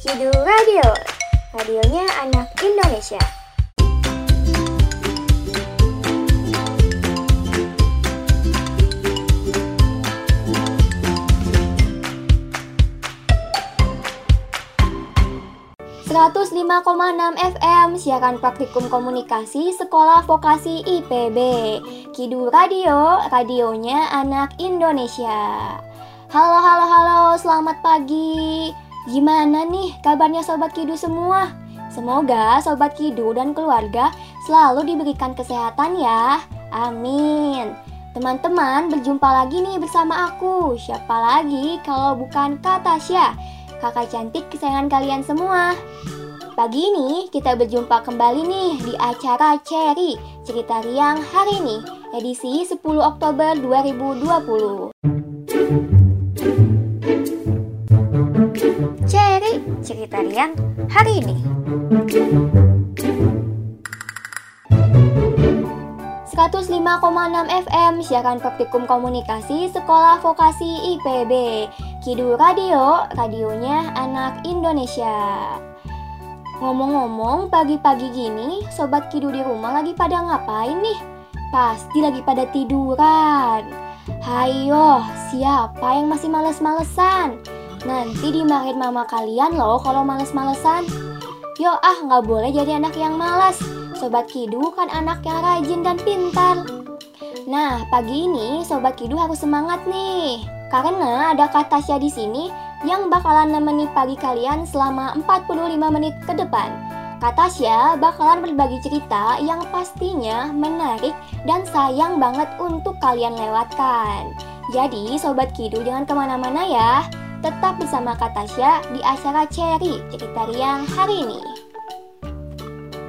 Kidu Radio, radionya anak Indonesia. ...105,6 FM siaran praktikum komunikasi Sekolah Vokasi IPB Kidu Radio, radionya anak Indonesia. Halo halo halo, selamat pagi Gimana nih kabarnya Sobat Kidu semua? Semoga Sobat Kidu dan keluarga selalu diberikan kesehatan ya Amin Teman-teman berjumpa lagi nih bersama aku Siapa lagi kalau bukan Kak Tasya kakak cantik kesayangan kalian semua. Pagi ini kita berjumpa kembali nih di acara Cherry Cerita Riang hari ini, edisi 10 Oktober 2020. Cerita Riang hari ini. 105,6 FM siaran praktikum komunikasi Sekolah Vokasi IPB Kidu Radio, radionya anak Indonesia Ngomong-ngomong, pagi-pagi gini Sobat Kidu di rumah lagi pada ngapain nih? Pasti lagi pada tiduran Hayo, siapa yang masih males-malesan? Nanti dimarahin mama kalian loh kalau males-malesan Yo ah, nggak boleh jadi anak yang malas Sobat Kidu kan anak yang rajin dan pintar. Nah, pagi ini Sobat Kidu harus semangat nih. Karena ada Kak Tasya di sini yang bakalan nemeni pagi kalian selama 45 menit ke depan. Kak Tasya bakalan berbagi cerita yang pastinya menarik dan sayang banget untuk kalian lewatkan. Jadi, Sobat Kidu jangan ke mana-mana ya. Tetap bersama Kak Tasya di acara Cherry Cerita Riang hari ini.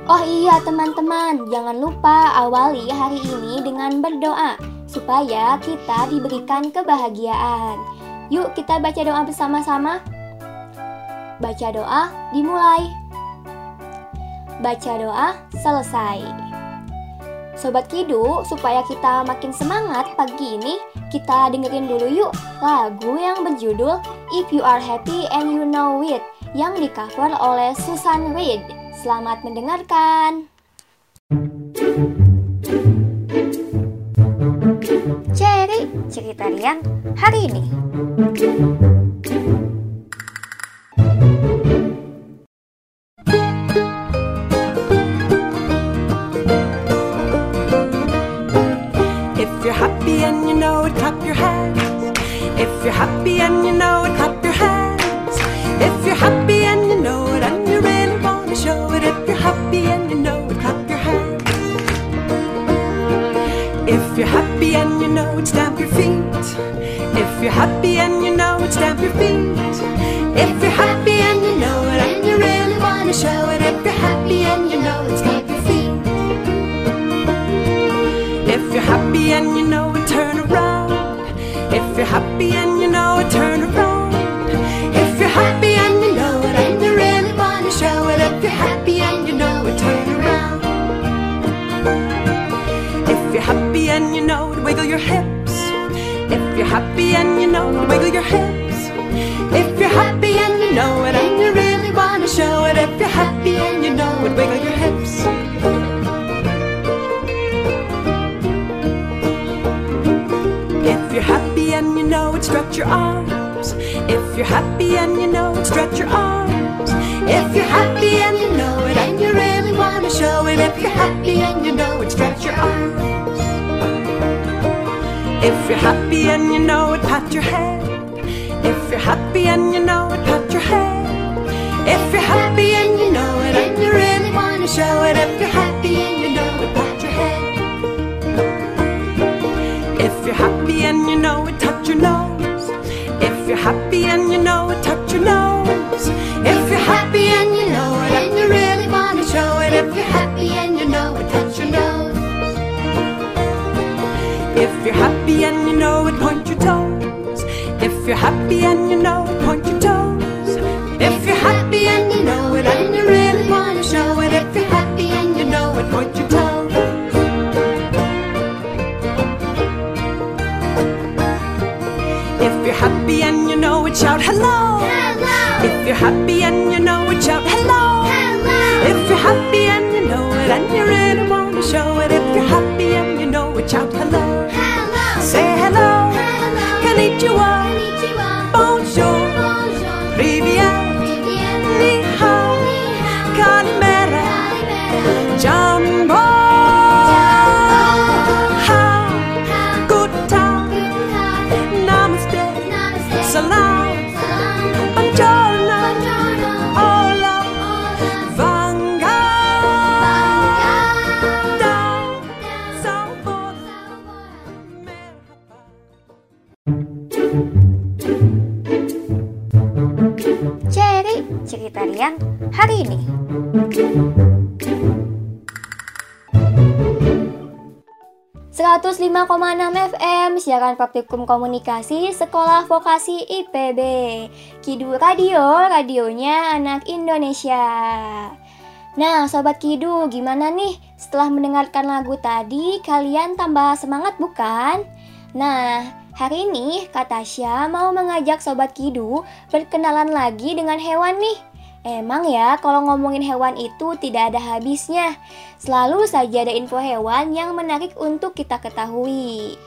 Oh iya teman-teman, jangan lupa awali hari ini dengan berdoa supaya kita diberikan kebahagiaan. Yuk kita baca doa bersama-sama. Baca doa dimulai. Baca doa selesai. Sobat Kidu, supaya kita makin semangat pagi ini, kita dengerin dulu yuk lagu yang berjudul If You Are Happy and You Know It yang di-cover oleh Susan Reed. Selamat mendengarkan. Cherry cerita Rian hari ini. If you're happy show it. If you're happy and you know it, pat your head. If you're happy and you know it, touch your nose. If you're happy and you know it, touch your nose. If you're happy and you know it, and you really want to show it. If you're happy and you know it, touch your nose. If you're happy and you know it, point your toes. If you're happy and you happy and you know it, shout hello. Hello. If you're happy and you know it, shout hello. If you're happy and you know it, and you really want to show it. If you're happy and you know it, shout hello. Say hello. Konnichiwa. Rian hari ini. ...105,6 FM, siaran praktikum komunikasi Sekolah Vokasi IPB. Kidu Radio, radionya anak Indonesia. Nah, Sobat Kidu, gimana nih? Setelah mendengarkan lagu tadi, kalian tambah semangat bukan? Nah, hari ini Kak Tasya mau mengajak Sobat Kidu berkenalan lagi dengan hewan nih. Emang ya, kalau ngomongin hewan itu tidak ada habisnya. Selalu saja ada info hewan yang menarik untuk kita ketahui.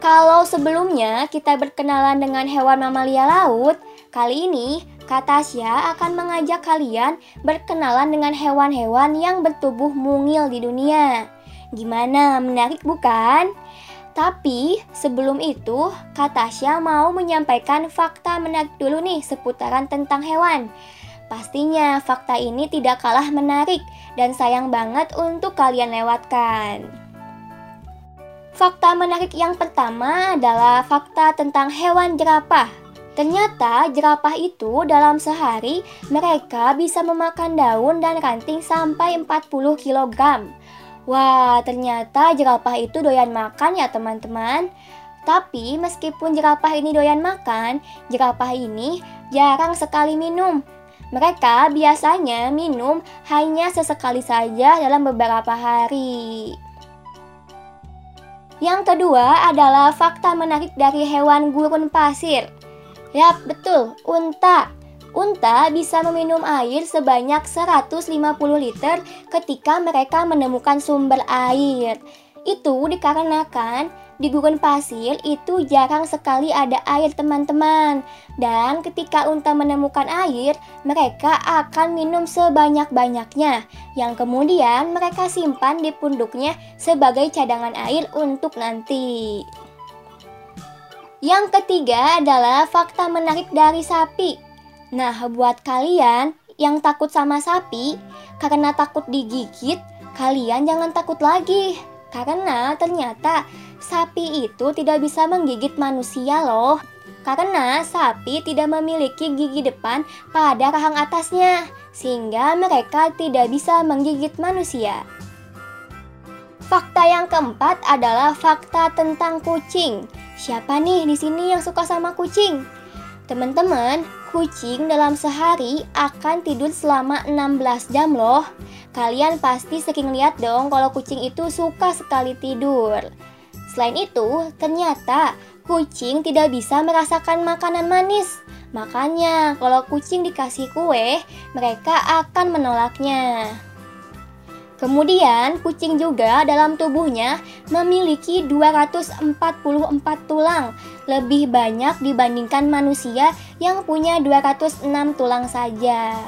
Kalau sebelumnya kita berkenalan dengan hewan mamalia laut, kali ini Kak Tasya akan mengajak kalian berkenalan dengan hewan-hewan yang bertubuh mungil di dunia. Gimana, menarik bukan? Tapi sebelum itu, Kak Tasya mau menyampaikan fakta menarik dulu nih seputaran tentang hewan. Pastinya fakta ini tidak kalah menarik dan sayang banget untuk kalian lewatkan. Fakta menarik yang pertama adalah fakta tentang hewan jerapah. Ternyata jerapah itu dalam sehari mereka bisa memakan daun dan ranting sampai 40 kg. Wah, ternyata jerapah itu doyan makan ya teman-teman. Tapi meskipun jerapah ini doyan makan, jerapah ini jarang sekali minum. Mereka biasanya minum hanya sesekali saja dalam beberapa hari. Yang kedua adalah fakta menarik dari hewan gurun pasir. Yap, betul, unta. Unta bisa meminum air sebanyak 150 liter ketika mereka menemukan sumber air. Itu dikarenakan di gurun pasir itu jarang sekali ada air teman-teman. Dan ketika unta menemukan air, mereka akan minum sebanyak-banyaknya. Yang kemudian mereka simpan di punduknya sebagai cadangan air untuk nanti. Yang ketiga adalah fakta menarik dari sapi. Nah, buat kalian yang takut sama sapi karena takut digigit, kalian jangan takut lagi. Karena ternyata sapi itu tidak bisa menggigit manusia loh. Karena sapi tidak memiliki gigi depan pada rahang atasnya, sehingga mereka tidak bisa menggigit manusia. Fakta yang keempat adalah fakta tentang kucing. Siapa nih di sini yang suka sama kucing? Teman-teman, kucing dalam sehari akan tidur selama 16 jam loh. Kalian pasti sering lihat dong kalau kucing itu suka sekali tidur. Selain itu, ternyata kucing tidak bisa merasakan makanan manis. Makanya, kalau kucing dikasih kue, mereka akan menolaknya. Kemudian, kucing juga dalam tubuhnya memiliki 244 tulang, lebih banyak dibandingkan manusia yang punya 206 tulang saja.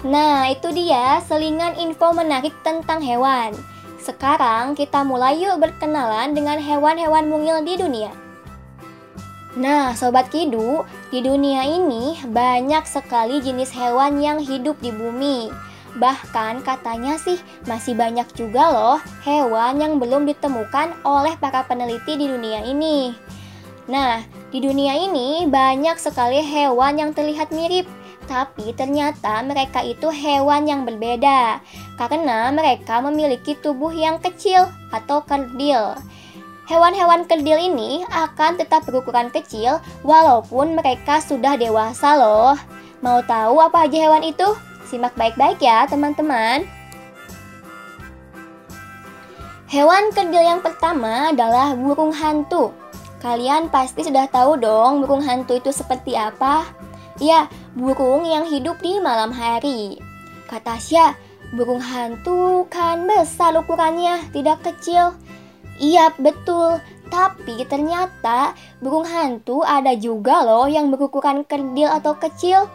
Nah, itu dia selingan info menarik tentang hewan. Sekarang kita mulai yuk berkenalan dengan hewan-hewan mungil di dunia. Nah, sobat Kidu, di dunia ini banyak sekali jenis hewan yang hidup di bumi. Bahkan katanya sih masih banyak juga loh hewan yang belum ditemukan oleh para peneliti di dunia ini. Nah, di dunia ini banyak sekali hewan yang terlihat mirip, tapi ternyata mereka itu hewan yang berbeda karena mereka memiliki tubuh yang kecil atau kerdil. Hewan-hewan kerdil ini akan tetap berukuran kecil walaupun mereka sudah dewasa loh. Mau tahu apa aja hewan itu? Simak baik-baik ya teman-teman. Hewan kerdil yang pertama adalah burung hantu. Kalian pasti sudah tahu dong burung hantu itu seperti apa? Ya, burung yang hidup di malam hari. Kata Tasya, burung hantu kan besar ukurannya, tidak kecil. Iya, betul. Tapi ternyata burung hantu ada juga loh yang berukuran kerdil atau kecil.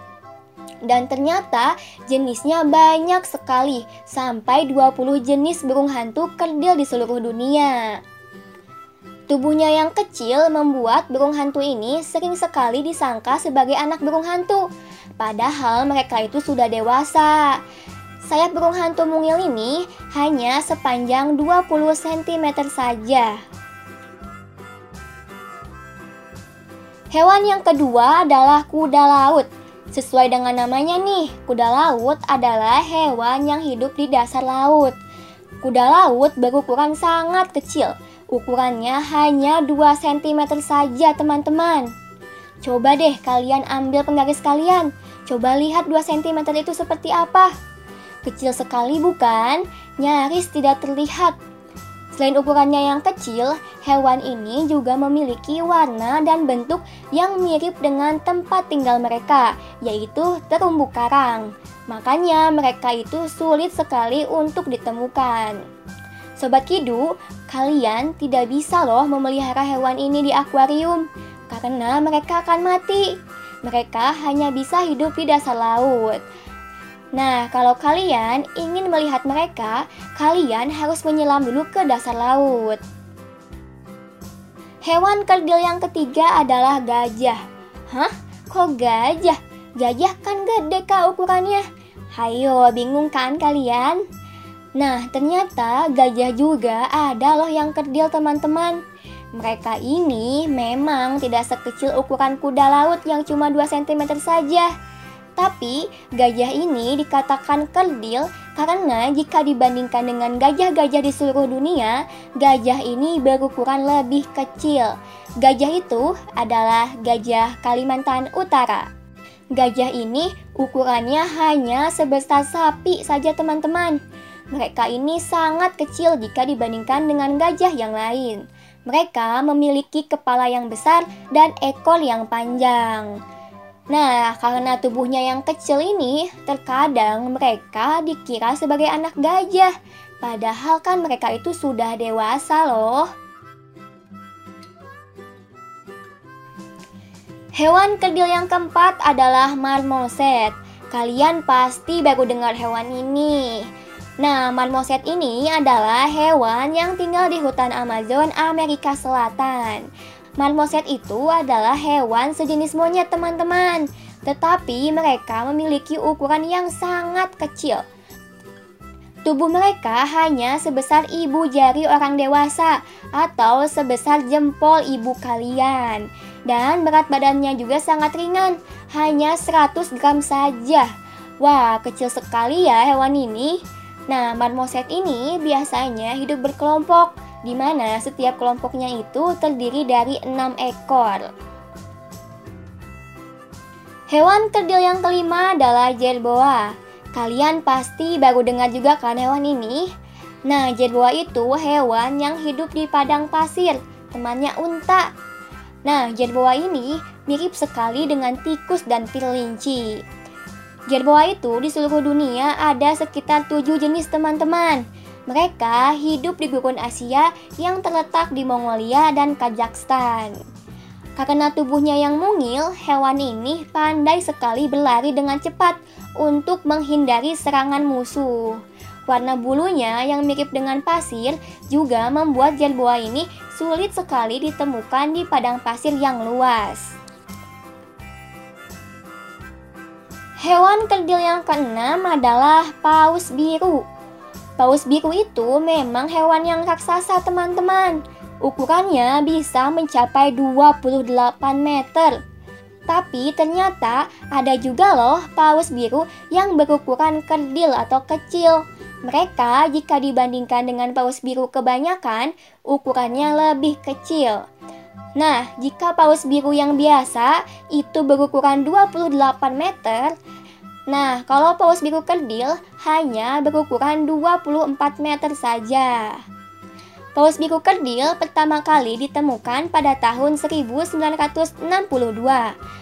Dan ternyata jenisnya banyak sekali, sampai 20 jenis burung hantu kerdil di seluruh dunia. Tubuhnya yang kecil membuat burung hantu ini sering sekali disangka sebagai anak burung hantu. Padahal mereka itu sudah dewasa. Sayap burung hantu mungil ini hanya sepanjang 20 cm saja. Hewan yang kedua adalah kuda laut. Sesuai dengan namanya nih, kuda laut adalah hewan yang hidup di dasar laut. Kuda laut berukuran sangat kecil, Ukurannya hanya 2 cm saja teman-teman. Coba deh kalian ambil penggaris kalian. Coba lihat 2 cm itu seperti apa. Kecil sekali bukan? Nyaris tidak terlihat. Selain ukurannya yang kecil, hewan ini juga memiliki warna dan bentuk yang mirip dengan tempat tinggal mereka, yaitu terumbu karang. Makanya mereka itu sulit sekali untuk ditemukan. Sobat Kidu, kalian tidak bisa loh memelihara hewan ini di akuarium karena mereka akan mati. Mereka hanya bisa hidup di dasar laut. Nah, kalau kalian ingin melihat mereka, kalian harus menyelam dulu ke dasar laut. Hewan kerdil yang ketiga adalah gajah. Hah? Kok gajah? Gajah kan gede kak ukurannya. Hayo, bingung kan kalian? Nah, ternyata gajah juga ada loh yang kerdil teman-teman. Mereka ini memang tidak sekecil ukuran kuda laut yang cuma 2 cm saja. Tapi gajah ini dikatakan kerdil karena jika dibandingkan dengan gajah-gajah di seluruh dunia, gajah ini berukuran lebih kecil. Gajah itu adalah gajah Kalimantan Utara. Gajah ini ukurannya hanya sebesar sapi saja teman-teman. Mereka ini sangat kecil jika dibandingkan dengan gajah yang lain. Mereka memiliki kepala yang besar dan ekor yang panjang. Nah, karena tubuhnya yang kecil ini, terkadang mereka dikira sebagai anak gajah. Padahal kan mereka itu sudah dewasa loh. Hewan kerdil yang keempat adalah marmoset. Kalian pasti baru dengar hewan ini. Nah, marmoset ini adalah hewan yang tinggal di hutan Amazon Amerika Selatan. Marmoset itu adalah hewan sejenis monyet teman-teman, tetapi mereka memiliki ukuran yang sangat kecil. Tubuh mereka hanya sebesar ibu jari orang dewasa atau sebesar jempol ibu kalian. Dan berat badannya juga sangat ringan, hanya 100 gram saja. Wah, kecil sekali ya hewan ini. Nah, marmoset ini biasanya hidup berkelompok, di mana setiap kelompoknya itu terdiri dari enam ekor. Hewan kerdil yang kelima adalah jerboa. Kalian pasti baru dengar juga kan hewan ini? Nah, jerboa itu hewan yang hidup di padang pasir, temannya unta. Nah, jerboa ini mirip sekali dengan tikus dan kelinci. Jerboa itu di seluruh dunia ada sekitar tujuh jenis teman-teman. Mereka hidup di gurun Asia yang terletak di Mongolia dan Kazakhstan. Karena tubuhnya yang mungil, hewan ini pandai sekali berlari dengan cepat untuk menghindari serangan musuh. Warna bulunya yang mirip dengan pasir juga membuat jerboa ini sulit sekali ditemukan di padang pasir yang luas. Hewan kerdil yang keenam adalah paus biru. Paus biru itu memang hewan yang raksasa teman-teman. Ukurannya bisa mencapai 28 meter. Tapi ternyata ada juga loh paus biru yang berukuran kerdil atau kecil. Mereka jika dibandingkan dengan paus biru kebanyakan, ukurannya lebih kecil. Nah, jika paus biru yang biasa itu berukuran 28 meter, nah kalau paus biru kerdil hanya berukuran 24 meter saja. Paus biru kerdil pertama kali ditemukan pada tahun 1962.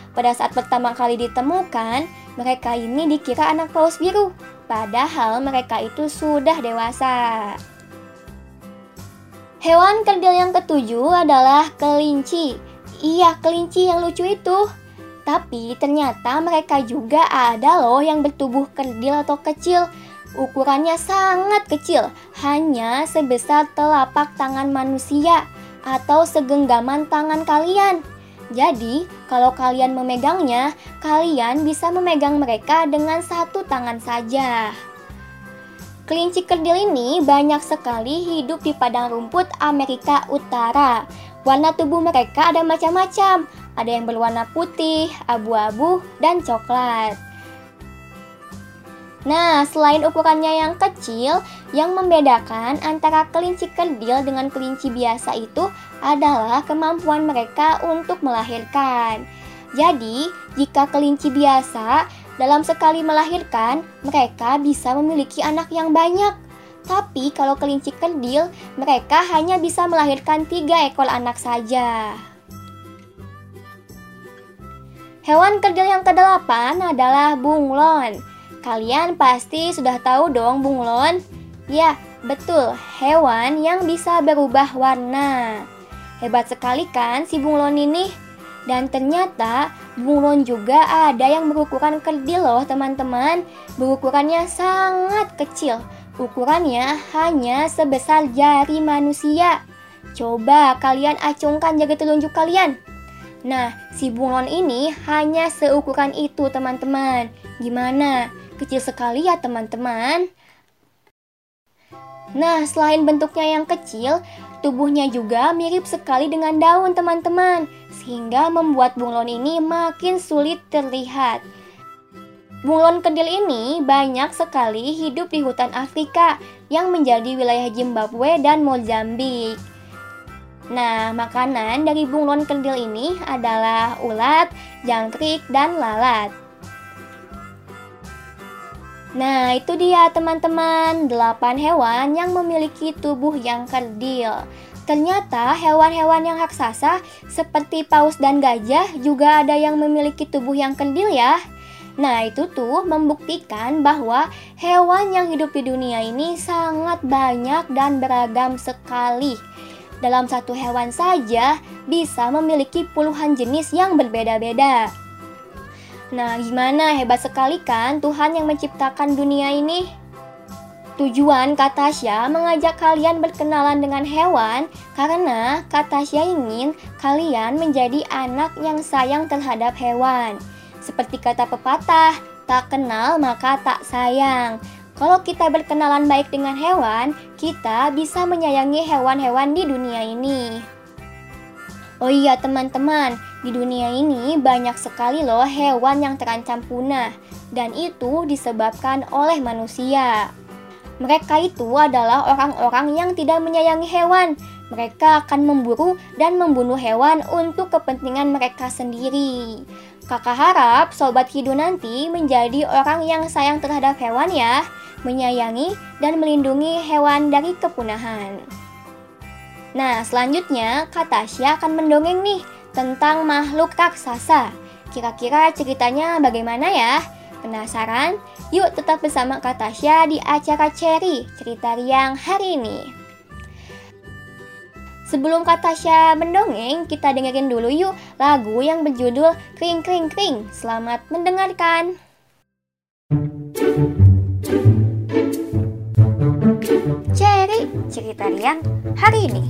Pada saat pertama kali ditemukan, mereka ini dikira anak paus biru, padahal mereka itu sudah dewasa. Hewan kerdil yang ketujuh adalah kelinci. Iya, kelinci yang lucu itu. Tapi ternyata mereka juga ada loh yang bertubuh kerdil atau kecil Ukurannya sangat kecil, hanya sebesar telapak tangan manusia atau segenggaman tangan kalian. Jadi, kalau kalian memegangnya, kalian bisa memegang mereka dengan satu tangan saja. Kelinci kerdil ini banyak sekali hidup di padang rumput Amerika Utara. Warna tubuh mereka ada macam-macam, ada yang berwarna putih, abu-abu, dan coklat. Nah, selain ukurannya yang kecil, yang membedakan antara kelinci kerdil dengan kelinci biasa itu adalah kemampuan mereka untuk melahirkan. Jadi, jika kelinci biasa dalam sekali melahirkan, mereka bisa memiliki anak yang banyak. Tapi kalau kelinci kerdil, mereka hanya bisa melahirkan tiga ekor anak saja. Hewan kerdil yang kedelapan adalah bunglon. Kalian pasti sudah tahu dong bunglon? Ya, betul, hewan yang bisa berubah warna. Hebat sekali kan si bunglon ini? Dan ternyata bunglon juga ada yang berukuran kerdil loh teman-teman. Berukurannya sangat kecil. Ukurannya hanya sebesar jari manusia. Coba kalian acungkan jari telunjuk kalian. Nah, si bunglon ini hanya seukuran itu teman-teman. Gimana? Kecil sekali ya teman-teman. Nah, selain bentuknya yang kecil, tubuhnya juga mirip sekali dengan daun teman-teman, sehingga membuat bunglon ini makin sulit terlihat. Bunglon kedil ini banyak sekali hidup di hutan Afrika yang menjadi wilayah Zimbabwe dan Mozambik. Nah, makanan dari bunglon kedil ini adalah ulat, jangkrik, dan lalat. Nah, itu dia teman-teman, 8 hewan yang memiliki tubuh yang kerdil. Ternyata hewan-hewan yang raksasa seperti paus dan gajah juga ada yang memiliki tubuh yang kerdil ya. Nah, itu tuh membuktikan bahwa hewan yang hidup di dunia ini sangat banyak dan beragam sekali. Dalam satu hewan saja bisa memiliki puluhan jenis yang berbeda-beda. Nah, gimana hebat sekali kan Tuhan yang menciptakan dunia ini? Tujuan Katasya mengajak kalian berkenalan dengan hewan karena Katasya ingin kalian menjadi anak yang sayang terhadap hewan. Seperti kata pepatah, tak kenal maka tak sayang. Kalau kita berkenalan baik dengan hewan, kita bisa menyayangi hewan-hewan di dunia ini. Oh iya teman-teman, di dunia ini banyak sekali loh hewan yang terancam punah dan itu disebabkan oleh manusia. Mereka itu adalah orang-orang yang tidak menyayangi hewan. Mereka akan memburu dan membunuh hewan untuk kepentingan mereka sendiri. Kakak harap Sobat Hidu nanti menjadi orang yang sayang terhadap hewan ya, menyayangi dan melindungi hewan dari kepunahan. Nah, selanjutnya Kak Tasya akan mendongeng nih tentang makhluk raksasa. Kira-kira ceritanya bagaimana ya? Penasaran? Yuk tetap bersama Kak Tasya di acara Cherry Cerita Riang hari ini. Sebelum Kak Tasya mendongeng, kita dengerin dulu yuk lagu yang berjudul Kring Kring Kring. Selamat mendengarkan. Cerita Riang hari ini.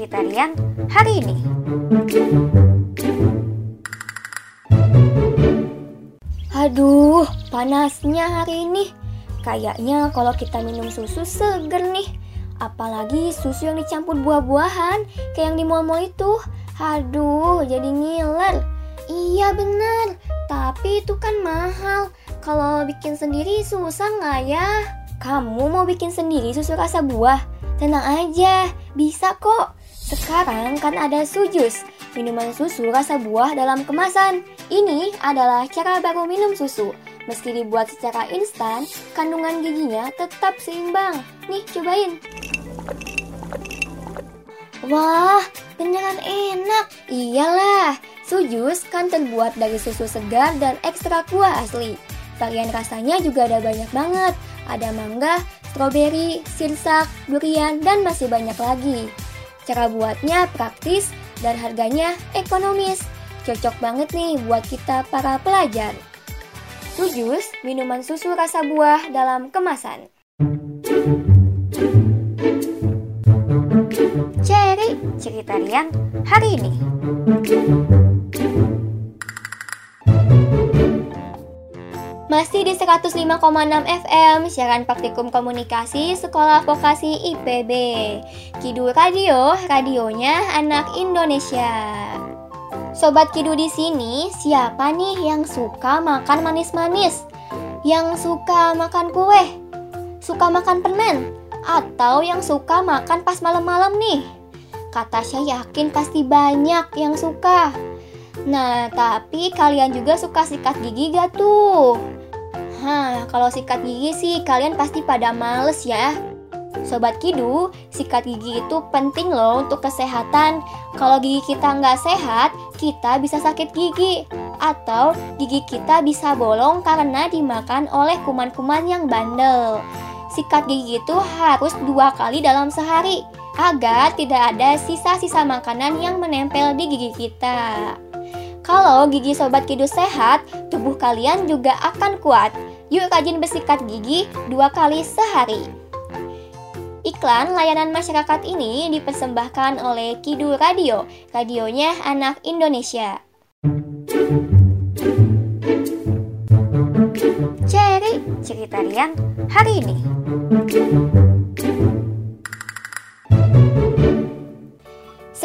Cherry, cerita Rian hari ini. Aduh, panasnya hari ini. Kayaknya kalau kita minum susu seger nih. Apalagi susu yang dicampur buah-buahan, kayak yang di mall-mall itu. Aduh, jadi ngiler. Iya bener, tapi itu kan mahal. Kalau bikin sendiri susah nggak ya? Kamu mau bikin sendiri susu rasa buah? Tenang aja, bisa kok. Sekarang kan ada sujus, minuman susu rasa buah dalam kemasan. Ini adalah cara baru minum susu. Meski dibuat secara instan, kandungan giginya tetap seimbang. Nih, cobain. Wah, beneran enak. Iyalah, sujus kan terbuat dari susu segar dan ekstrak buah asli. Varian rasanya juga ada banyak banget. Ada mangga, stroberi, sirsak, durian, dan masih banyak lagi. Cara buatnya praktis dan harganya ekonomis. Cocok banget nih buat kita para pelajar. Sujus, minuman susu rasa buah dalam kemasan. Cherry, cerita Rian hari ini. Masih di 105,6 FM, siaran praktikum komunikasi Sekolah Vokasi IPB. Kidu Radio, radionya anak Indonesia. Sobat Kidu di sini, siapa nih yang suka makan manis-manis? Yang suka makan kue? Suka makan permen? Atau yang suka makan pas malam-malam nih? Kata saya yakin pasti banyak yang suka. Nah, tapi kalian juga suka sikat gigi gak tuh? Hah, kalau sikat gigi sih kalian pasti pada males ya. Sobat Kidu, sikat gigi itu penting loh untuk kesehatan. Kalau gigi kita nggak sehat, kita bisa sakit gigi. Atau gigi kita bisa bolong karena dimakan oleh kuman-kuman yang bandel. Sikat gigi itu harus dua kali dalam sehari agar tidak ada sisa-sisa makanan yang menempel di gigi kita. Kalau gigi sobat kidu sehat, tubuh kalian juga akan kuat. Yuk rajin bersikat gigi dua kali sehari. Iklan layanan masyarakat ini dipersembahkan oleh Kidu Radio, radionya anak Indonesia. Cherry, cerita Rian hari ini.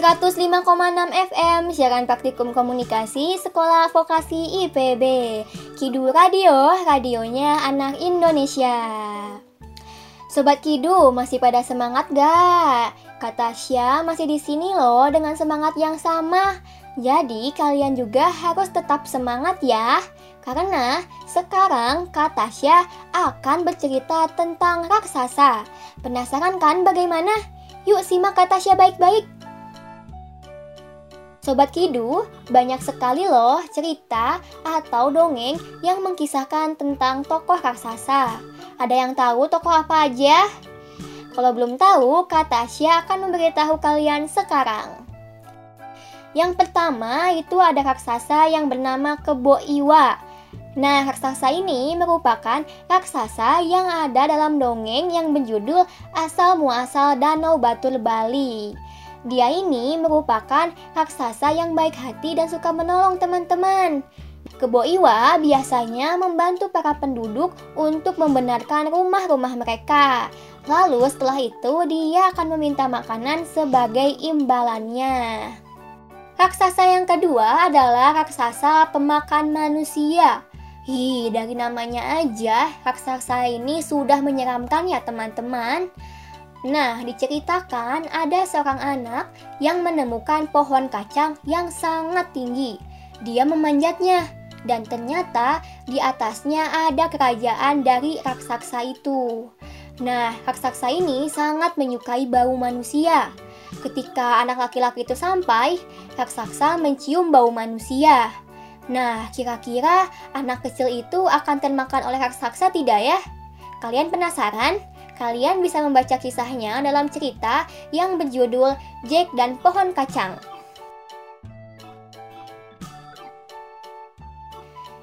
105,6 FM siaran praktikum komunikasi Sekolah Vokasi IPB. Kidu Radio, radionya anak Indonesia. Sobat Kidu, masih pada semangat gak? Kata Tasya masih di sini loh dengan semangat yang sama. Jadi kalian juga harus tetap semangat ya. Karena sekarang Kak Tasya akan bercerita tentang raksasa. Penasaran kan bagaimana? Yuk simak Kak Tasya baik-baik. Sobat Kidu, banyak sekali loh cerita atau dongeng yang mengkisahkan tentang tokoh raksasa. Ada yang tahu tokoh apa aja? Kalau belum tahu, Kak Tasya akan memberitahu kalian sekarang. Yang pertama itu ada raksasa yang bernama Kebo Iwa. Nah, raksasa ini merupakan raksasa yang ada dalam dongeng yang berjudul Asal Muasal Danau Batur Bali. Dia ini merupakan raksasa yang baik hati dan suka menolong teman-teman. Kebo Iwa biasanya membantu para penduduk untuk membenarkan rumah-rumah mereka. Lalu setelah itu dia akan meminta makanan sebagai imbalannya. Raksasa yang kedua adalah raksasa pemakan manusia. Hi, dari namanya aja, raksasa ini sudah menyeramkan ya teman-teman. Nah, diceritakan ada seorang anak yang menemukan pohon kacang yang sangat tinggi. Dia memanjatnya, dan ternyata di atasnya ada kerajaan dari raksasa itu. Nah, raksasa ini sangat menyukai bau manusia. Ketika anak laki-laki itu sampai, raksasa mencium bau manusia. Nah, kira-kira anak kecil itu akan termakan oleh raksasa tidak ya? Kalian penasaran? Kalian bisa membaca kisahnya dalam cerita yang berjudul Jack dan Pohon Kacang.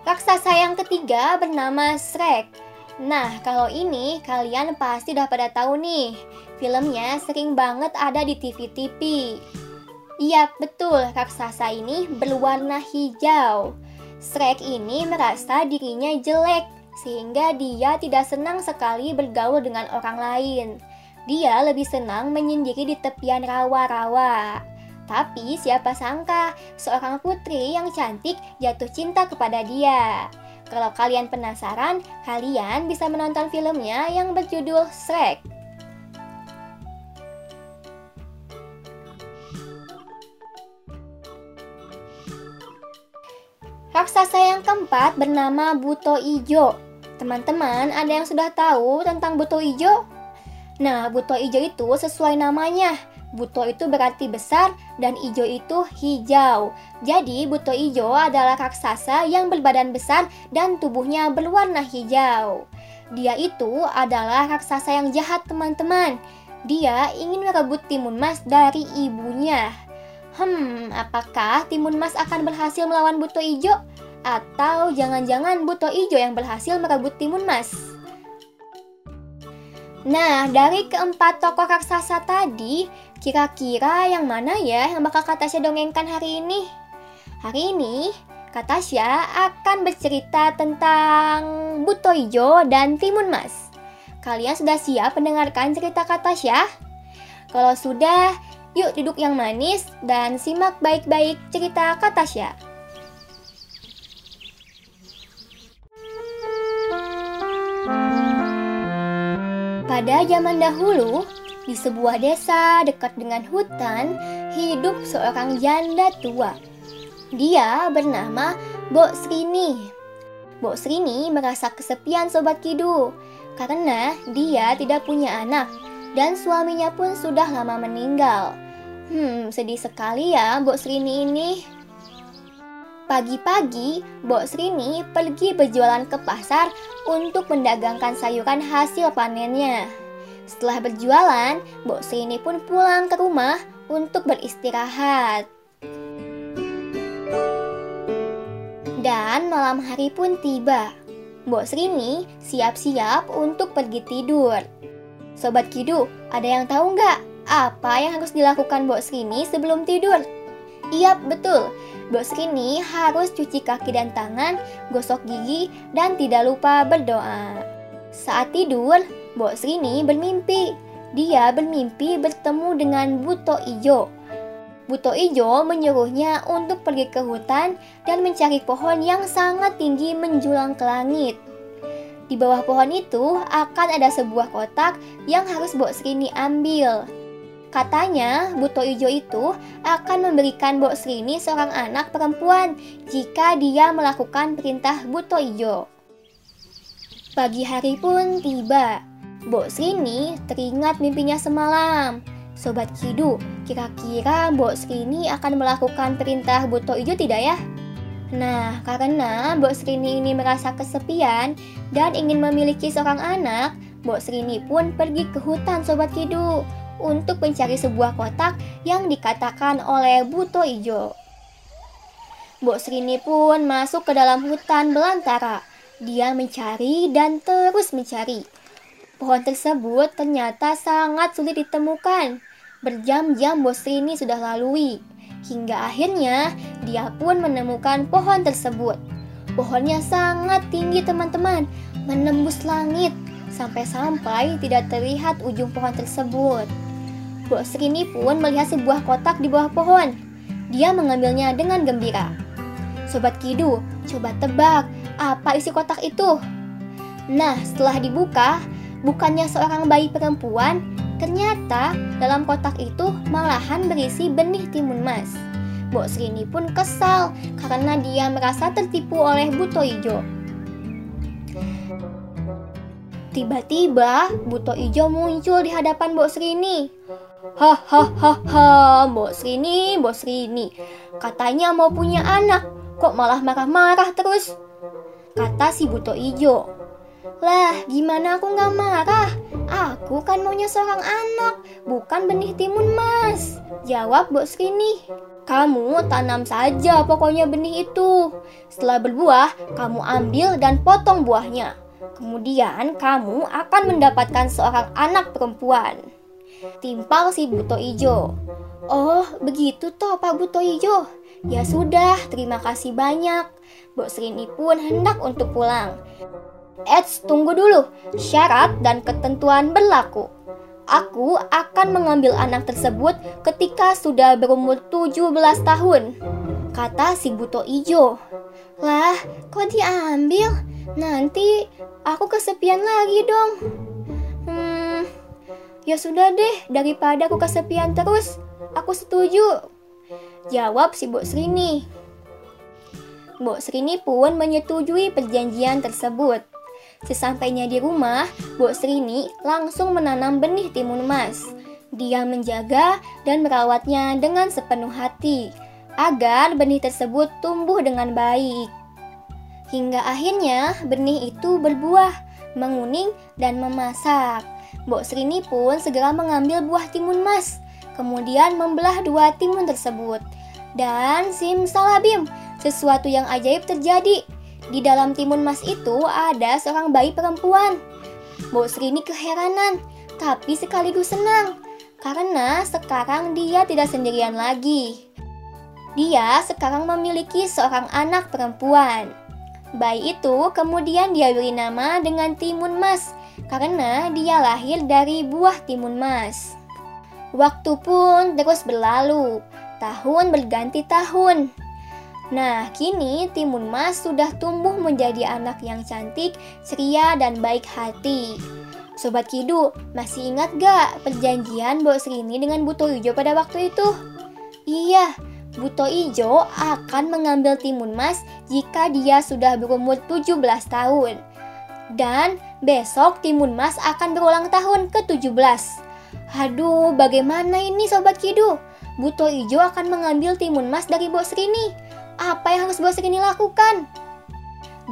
Raksasa yang ketiga bernama Shrek. Nah, kalau ini kalian pasti udah pada tahu nih. Filmnya sering banget ada di TV-TV. Iya, betul, raksasa ini berwarna hijau. Shrek ini merasa dirinya jelek, sehingga dia tidak senang sekali bergaul dengan orang lain. Dia lebih senang menyendiri di tepian rawa-rawa. Tapi siapa sangka seorang putri yang cantik jatuh cinta kepada dia. Kalau kalian penasaran, kalian bisa menonton filmnya yang berjudul Shrek. Raksasa yang keempat bernama Buto Ijo. Teman-teman, ada yang sudah tahu tentang Buto Ijo? Nah, Buto Ijo itu sesuai namanya. Buto itu berarti besar dan ijo itu hijau. Jadi, Buto Ijo adalah raksasa yang berbadan besar dan tubuhnya berwarna hijau. Dia itu adalah raksasa yang jahat, teman-teman. Dia ingin merebut timun mas dari ibunya. Hmm, apakah Timun Mas akan berhasil melawan Buto Ijo? Atau jangan-jangan Buto Ijo yang berhasil merebut Timun Mas? Nah, dari keempat tokoh raksasa tadi, kira-kira yang mana ya yang bakal Katasya dongengkan hari ini? Hari ini, Katasya akan bercerita tentang Buto Ijo dan Timun Mas. Kalian sudah siap mendengarkan cerita Katasya? Kalau sudah, Yuk duduk yang manis dan simak baik-baik cerita Katasya. Pada zaman dahulu, di sebuah desa dekat dengan hutan, hidup seorang janda tua. Dia bernama Bok Srini. Bok Srini merasa kesepian Sobat Kidu karena dia tidak punya anak dan suaminya pun sudah lama meninggal. Hmm, sedih sekali ya Mbok Srini ini. Pagi-pagi, Mbok Srini pergi berjualan ke pasar untuk mendagangkan sayuran hasil panennya. Setelah berjualan, Mbok Srini pun pulang ke rumah untuk beristirahat. Dan malam hari pun tiba. Mbok Srini siap-siap untuk pergi tidur. Sobat Kidu, ada yang tahu nggak apa yang harus dilakukan Bok Srini sebelum tidur? Iya, betul. Bok Srini harus cuci kaki dan tangan, gosok gigi, dan tidak lupa berdoa. Saat tidur, Bok Srini bermimpi. Dia bermimpi bertemu dengan Buto Ijo. Buto Ijo menyuruhnya untuk pergi ke hutan dan mencari pohon yang sangat tinggi menjulang ke langit. Di bawah pohon itu akan ada sebuah kotak yang harus Bok Srini ambil. Katanya, Buto Ijo itu akan memberikan Bok Srini seorang anak perempuan jika dia melakukan perintah Buto Ijo. Pagi hari pun tiba. Bok Srini teringat mimpinya semalam. Sobat Kidu, kira-kira Bok Srini akan melakukan perintah Buto Ijo tidak ya? Nah, karena Bok Srini ini merasa kesepian dan ingin memiliki seorang anak, Bok Srini pun pergi ke hutan Sobat Kidu untuk mencari sebuah kotak yang dikatakan oleh Buto Ijo. Bok Srini pun masuk ke dalam hutan belantara. Dia mencari dan terus mencari. Pohon tersebut ternyata sangat sulit ditemukan. Berjam-jam Bok Srini sudah lalui. Hingga akhirnya dia pun menemukan pohon tersebut. Pohonnya sangat tinggi teman-teman, menembus langit sampai-sampai tidak terlihat ujung pohon tersebut. Bok Srini pun melihat sebuah kotak di bawah pohon. Dia mengambilnya dengan gembira. Sobat Kidu, coba tebak apa isi kotak itu? Nah, setelah dibuka, bukannya seorang bayi perempuan, ternyata dalam kotak itu malahan berisi benih timun mas. Bok Srini pun kesal karena dia merasa tertipu oleh Buto Ijo. Tiba-tiba Buto Ijo muncul di hadapan Bok Srini. Hahaha, Mbok Srini, Mbok Srini. Katanya mau punya anak, kok malah marah-marah terus? Kata si Buto Ijo. Lah, gimana aku nggak marah? Aku kan maunya seorang anak, bukan benih timun mas. Jawab Mbok Srini. Kamu tanam saja pokoknya benih itu. Setelah berbuah, kamu ambil dan potong buahnya. Kemudian kamu akan mendapatkan seorang anak perempuan. Timpal si Buto Ijo. Oh, begitu toh Pak Buto Ijo. Ya sudah, terima kasih banyak. Bok Srini pun hendak untuk pulang. Eits, tunggu dulu. Syarat dan ketentuan berlaku. Aku akan mengambil anak tersebut ketika sudah berumur 17 tahun. Kata si Buto Ijo. Lah, kok diambil? Nanti aku kesepian lagi dong. Ya sudah deh, daripada aku kesepian terus, aku setuju. Jawab si Mbok Srini. Mbok Srini pun menyetujui perjanjian tersebut. Sesampainya di rumah, Mbok Srini langsung menanam benih timun emas. Dia menjaga dan merawatnya dengan sepenuh hati agar benih tersebut tumbuh dengan baik. Hingga akhirnya benih itu berbuah, menguning, dan memasak. Mbok Srini pun segera mengambil buah timun mas, kemudian membelah dua timun tersebut. Dan simsalabim, sesuatu yang ajaib terjadi. Di dalam timun mas itu ada seorang bayi perempuan. Mbok Srini keheranan, tapi sekaligus senang. Karena sekarang dia tidak sendirian lagi. Dia sekarang memiliki seorang anak perempuan. Bayi itu kemudian dia beri nama dengan timun mas karena dia lahir dari buah timun mas. Waktu pun terus berlalu, tahun berganti tahun. Nah, kini timun mas sudah tumbuh menjadi anak yang cantik, ceria, dan baik hati. Sobat Kidu, masih ingat gak perjanjian Bok Srini dengan Buto Ijo pada waktu itu? Iya, Buto Ijo akan mengambil timun mas jika dia sudah berumur 17 tahun. Dan besok timun mas akan berulang tahun ke-17. Aduh, bagaimana ini Sobat Kidu? Buto Ijo akan mengambil timun mas dari Bos Rini. Apa yang harus Bos Rini lakukan?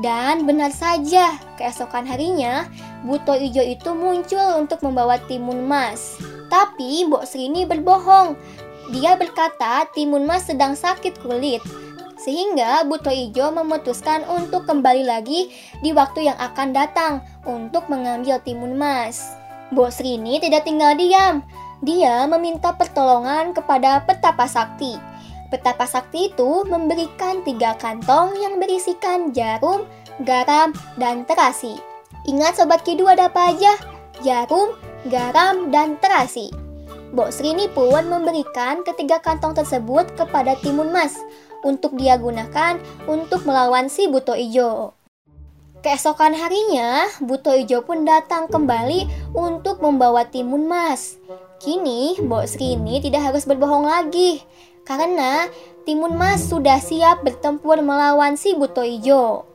Dan benar saja, keesokan harinya, Buto Ijo itu muncul untuk membawa timun mas. Tapi Bok Srini berbohong dia berkata Timun Mas sedang sakit kulit. Sehingga Buto Ijo memutuskan untuk kembali lagi di waktu yang akan datang untuk mengambil timun mas. Bos Rini tidak tinggal diam. Dia meminta pertolongan kepada petapa sakti. Petapa sakti itu memberikan tiga kantong yang berisikan jarum, garam, dan terasi. Ingat Sobat Kidu ada apa aja? Jarum, garam, dan terasi. Bok Srini pun memberikan ketiga kantong tersebut kepada Timun Mas untuk dia gunakan untuk melawan si Buto Ijo. Keesokan harinya, Buto Ijo pun datang kembali untuk membawa Timun Mas. Kini, Bok Srini tidak harus berbohong lagi karena Timun Mas sudah siap bertempur melawan si Buto Ijo.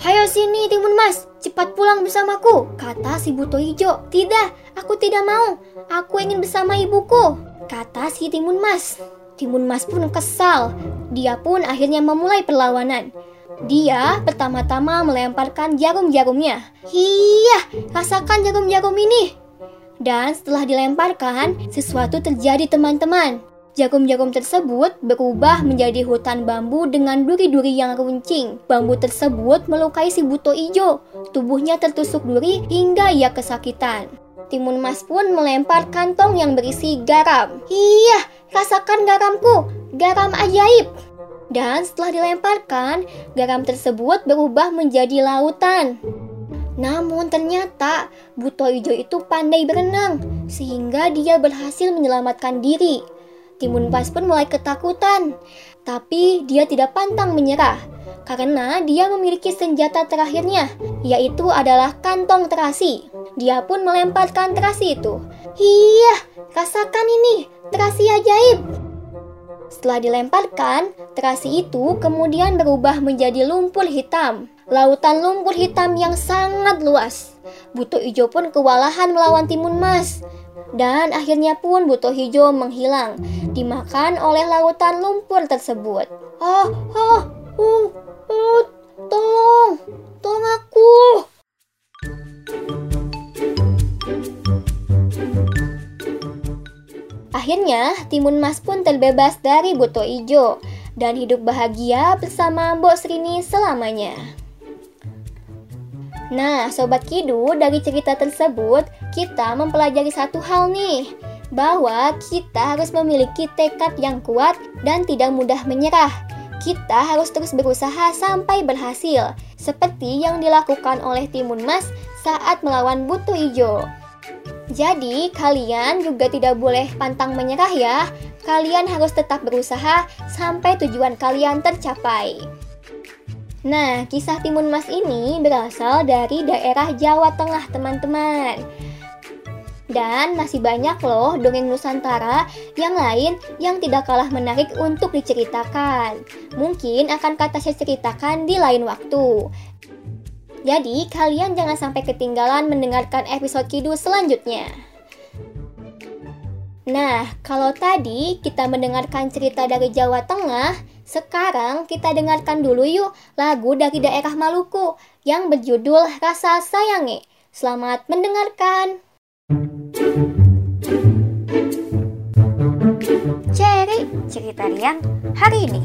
Hayo sini Timun Mas, cepat pulang bersamaku, kata si Buto Ijo. Tidak, aku tidak mau, aku ingin bersama ibuku, kata si Timun Mas. Timun Mas pun kesal, dia pun akhirnya memulai perlawanan. Dia pertama-tama melemparkan jarum-jarumnya. Iya, rasakan jarum-jarum ini. Dan setelah dilemparkan, sesuatu terjadi teman-teman. Jarum-jarum tersebut berubah menjadi hutan bambu dengan duri-duri yang runcing. Bambu tersebut melukai si Buto Ijo. Tubuhnya tertusuk duri hingga ia kesakitan. Timun Mas pun melempar kantong yang berisi garam. Iya, rasakan garamku, garam ajaib. Dan setelah dilemparkan, garam tersebut berubah menjadi lautan. Namun ternyata Buto Ijo itu pandai berenang, sehingga dia berhasil menyelamatkan diri. Timun Pas pun mulai ketakutan, tapi dia tidak pantang menyerah karena dia memiliki senjata terakhirnya, yaitu adalah kantong terasi. Dia pun melemparkan terasi itu. Iya, rasakan ini, terasi ajaib. Setelah dilemparkan, terasi itu kemudian berubah menjadi lumpur hitam. Lautan lumpur hitam yang sangat luas. Buto Ijo pun kewalahan melawan Timun Mas. Dan akhirnya pun buto hijau menghilang, dimakan oleh lautan lumpur tersebut. Oh, oh, uh, uh, tolong, tolong aku. Akhirnya, Timun Mas pun terbebas dari buto hijau dan hidup bahagia bersama Mbok Srini selamanya. Nah, Sobat Kidu, dari cerita tersebut, kita mempelajari satu hal nih, bahwa kita harus memiliki tekad yang kuat dan tidak mudah menyerah. Kita harus terus berusaha sampai berhasil, seperti yang dilakukan oleh Timun Mas saat melawan Butu Ijo. Jadi, kalian juga tidak boleh pantang menyerah ya. Kalian harus tetap berusaha sampai tujuan kalian tercapai. Nah, kisah Timun Mas ini berasal dari daerah Jawa Tengah, teman-teman. Dan masih banyak loh dongeng Nusantara yang lain yang tidak kalah menarik untuk diceritakan. Mungkin akan kata saya ceritakan di lain waktu. Jadi, kalian jangan sampai ketinggalan mendengarkan episode Kidul selanjutnya. Nah, kalau tadi kita mendengarkan cerita dari Jawa Tengah, sekarang kita dengarkan dulu yuk lagu dari daerah Maluku yang berjudul Rasa Sayangi. Selamat mendengarkan. Cherry, cerita Rian hari ini.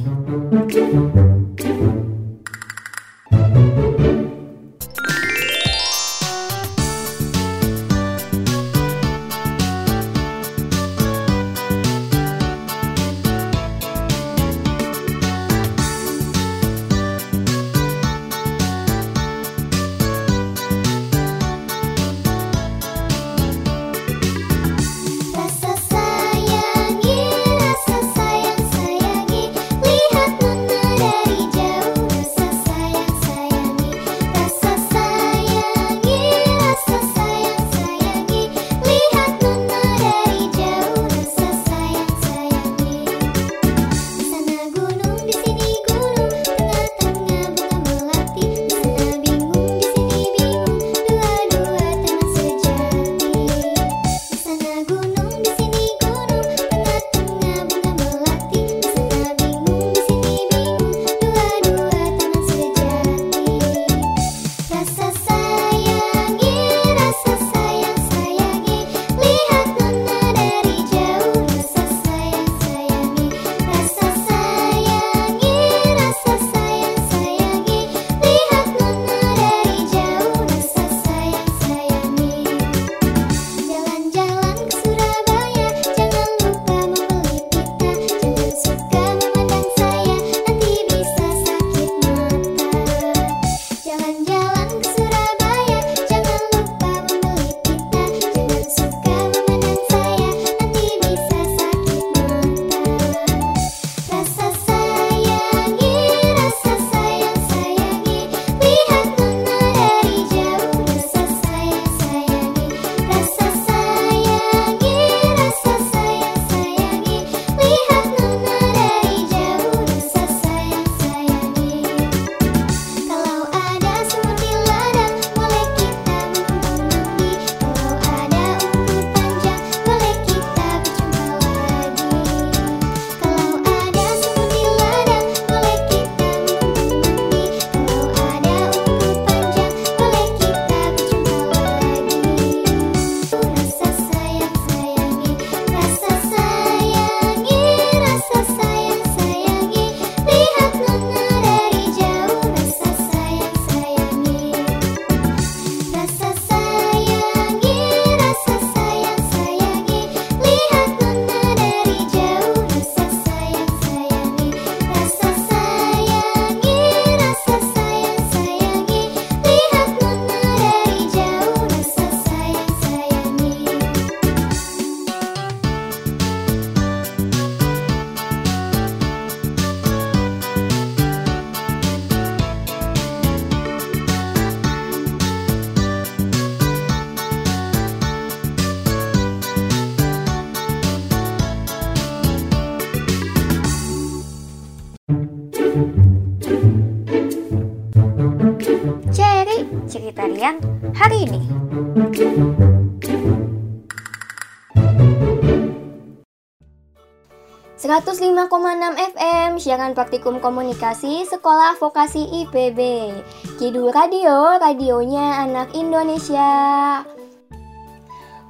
...105,6 FM, siaran praktikum komunikasi Sekolah Vokasi IPB. Kidul Radio, radionya anak Indonesia.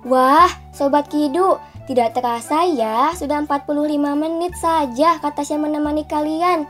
Wah, Sobat Kidu, tidak terasa ya, sudah 45 menit saja kata saya menemani kalian.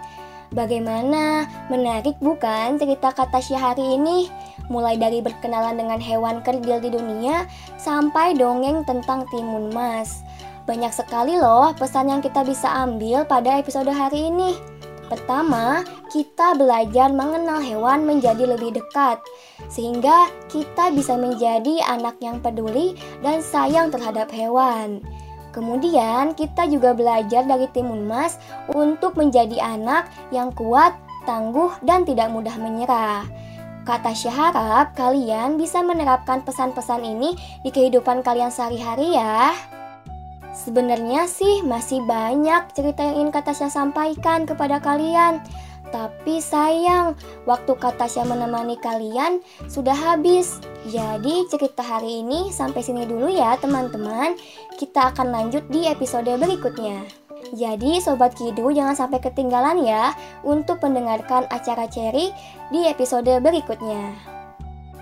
Bagaimana? Menarik bukan cerita kata hari ini? Mulai dari berkenalan dengan hewan kerdil di dunia sampai dongeng tentang timun mas. Banyak sekali loh pesan yang kita bisa ambil pada episode hari ini. Pertama, kita belajar mengenal hewan menjadi lebih dekat, sehingga kita bisa menjadi anak yang peduli dan sayang terhadap hewan. Kemudian, kita juga belajar dari timun mas untuk menjadi anak yang kuat, tangguh, dan tidak mudah menyerah. Kata harap kalian bisa menerapkan pesan-pesan ini di kehidupan kalian sehari-hari ya. Sebenarnya sih masih banyak cerita yang ingin Katasya sampaikan kepada kalian. Tapi sayang, waktu Katasya menemani kalian sudah habis. Jadi cerita hari ini sampai sini dulu ya teman-teman. Kita akan lanjut di episode berikutnya. Jadi Sobat Kidu jangan sampai ketinggalan ya untuk mendengarkan acara Cherry di episode berikutnya.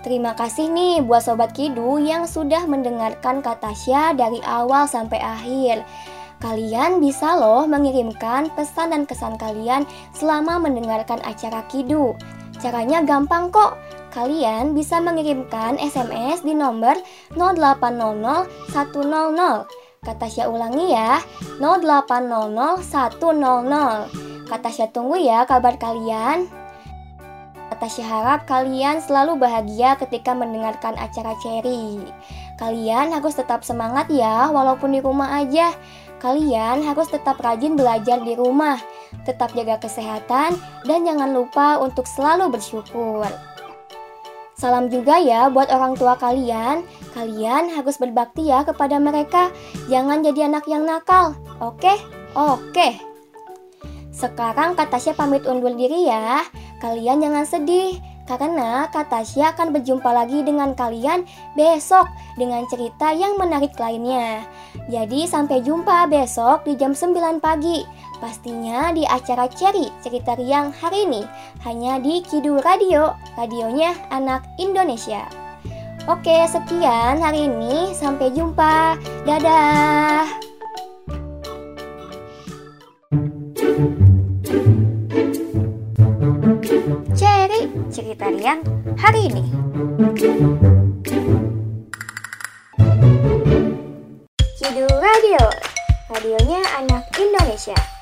Terima kasih nih buat Sobat Kidu yang sudah mendengarkan Katasya dari awal sampai akhir. Kalian bisa loh mengirimkan pesan dan kesan kalian selama mendengarkan acara Kidu. Caranya gampang kok. Kalian bisa mengirimkan SMS di nomor 0800 100. Kata Tasya ulangi ya, 0800 100. Kata Tasya tunggu ya kabar kalian. Tasya harap kalian selalu bahagia ketika mendengarkan acara Cherry. Kalian harus tetap semangat ya, walaupun di rumah aja. Kalian harus tetap rajin belajar di rumah, tetap jaga kesehatan, dan jangan lupa untuk selalu bersyukur. Salam juga ya buat orang tua kalian. Kalian harus berbakti ya kepada mereka. Jangan jadi anak yang nakal. Oke? Oke. Sekarang Kak Tasya pamit undur diri ya. Kalian jangan sedih, karena Kak Tasya akan berjumpa lagi dengan kalian besok dengan cerita yang menarik lainnya. Jadi sampai jumpa besok di jam 9 pagi. Pastinya di acara Cherry Cerita Riang hari ini. Hanya di Kidu Radio, radionya anak Indonesia. Oke, sekian hari ini. Sampai jumpa. Dadah. cerita Rian hari ini. Kidu Radio, radionya anak Indonesia.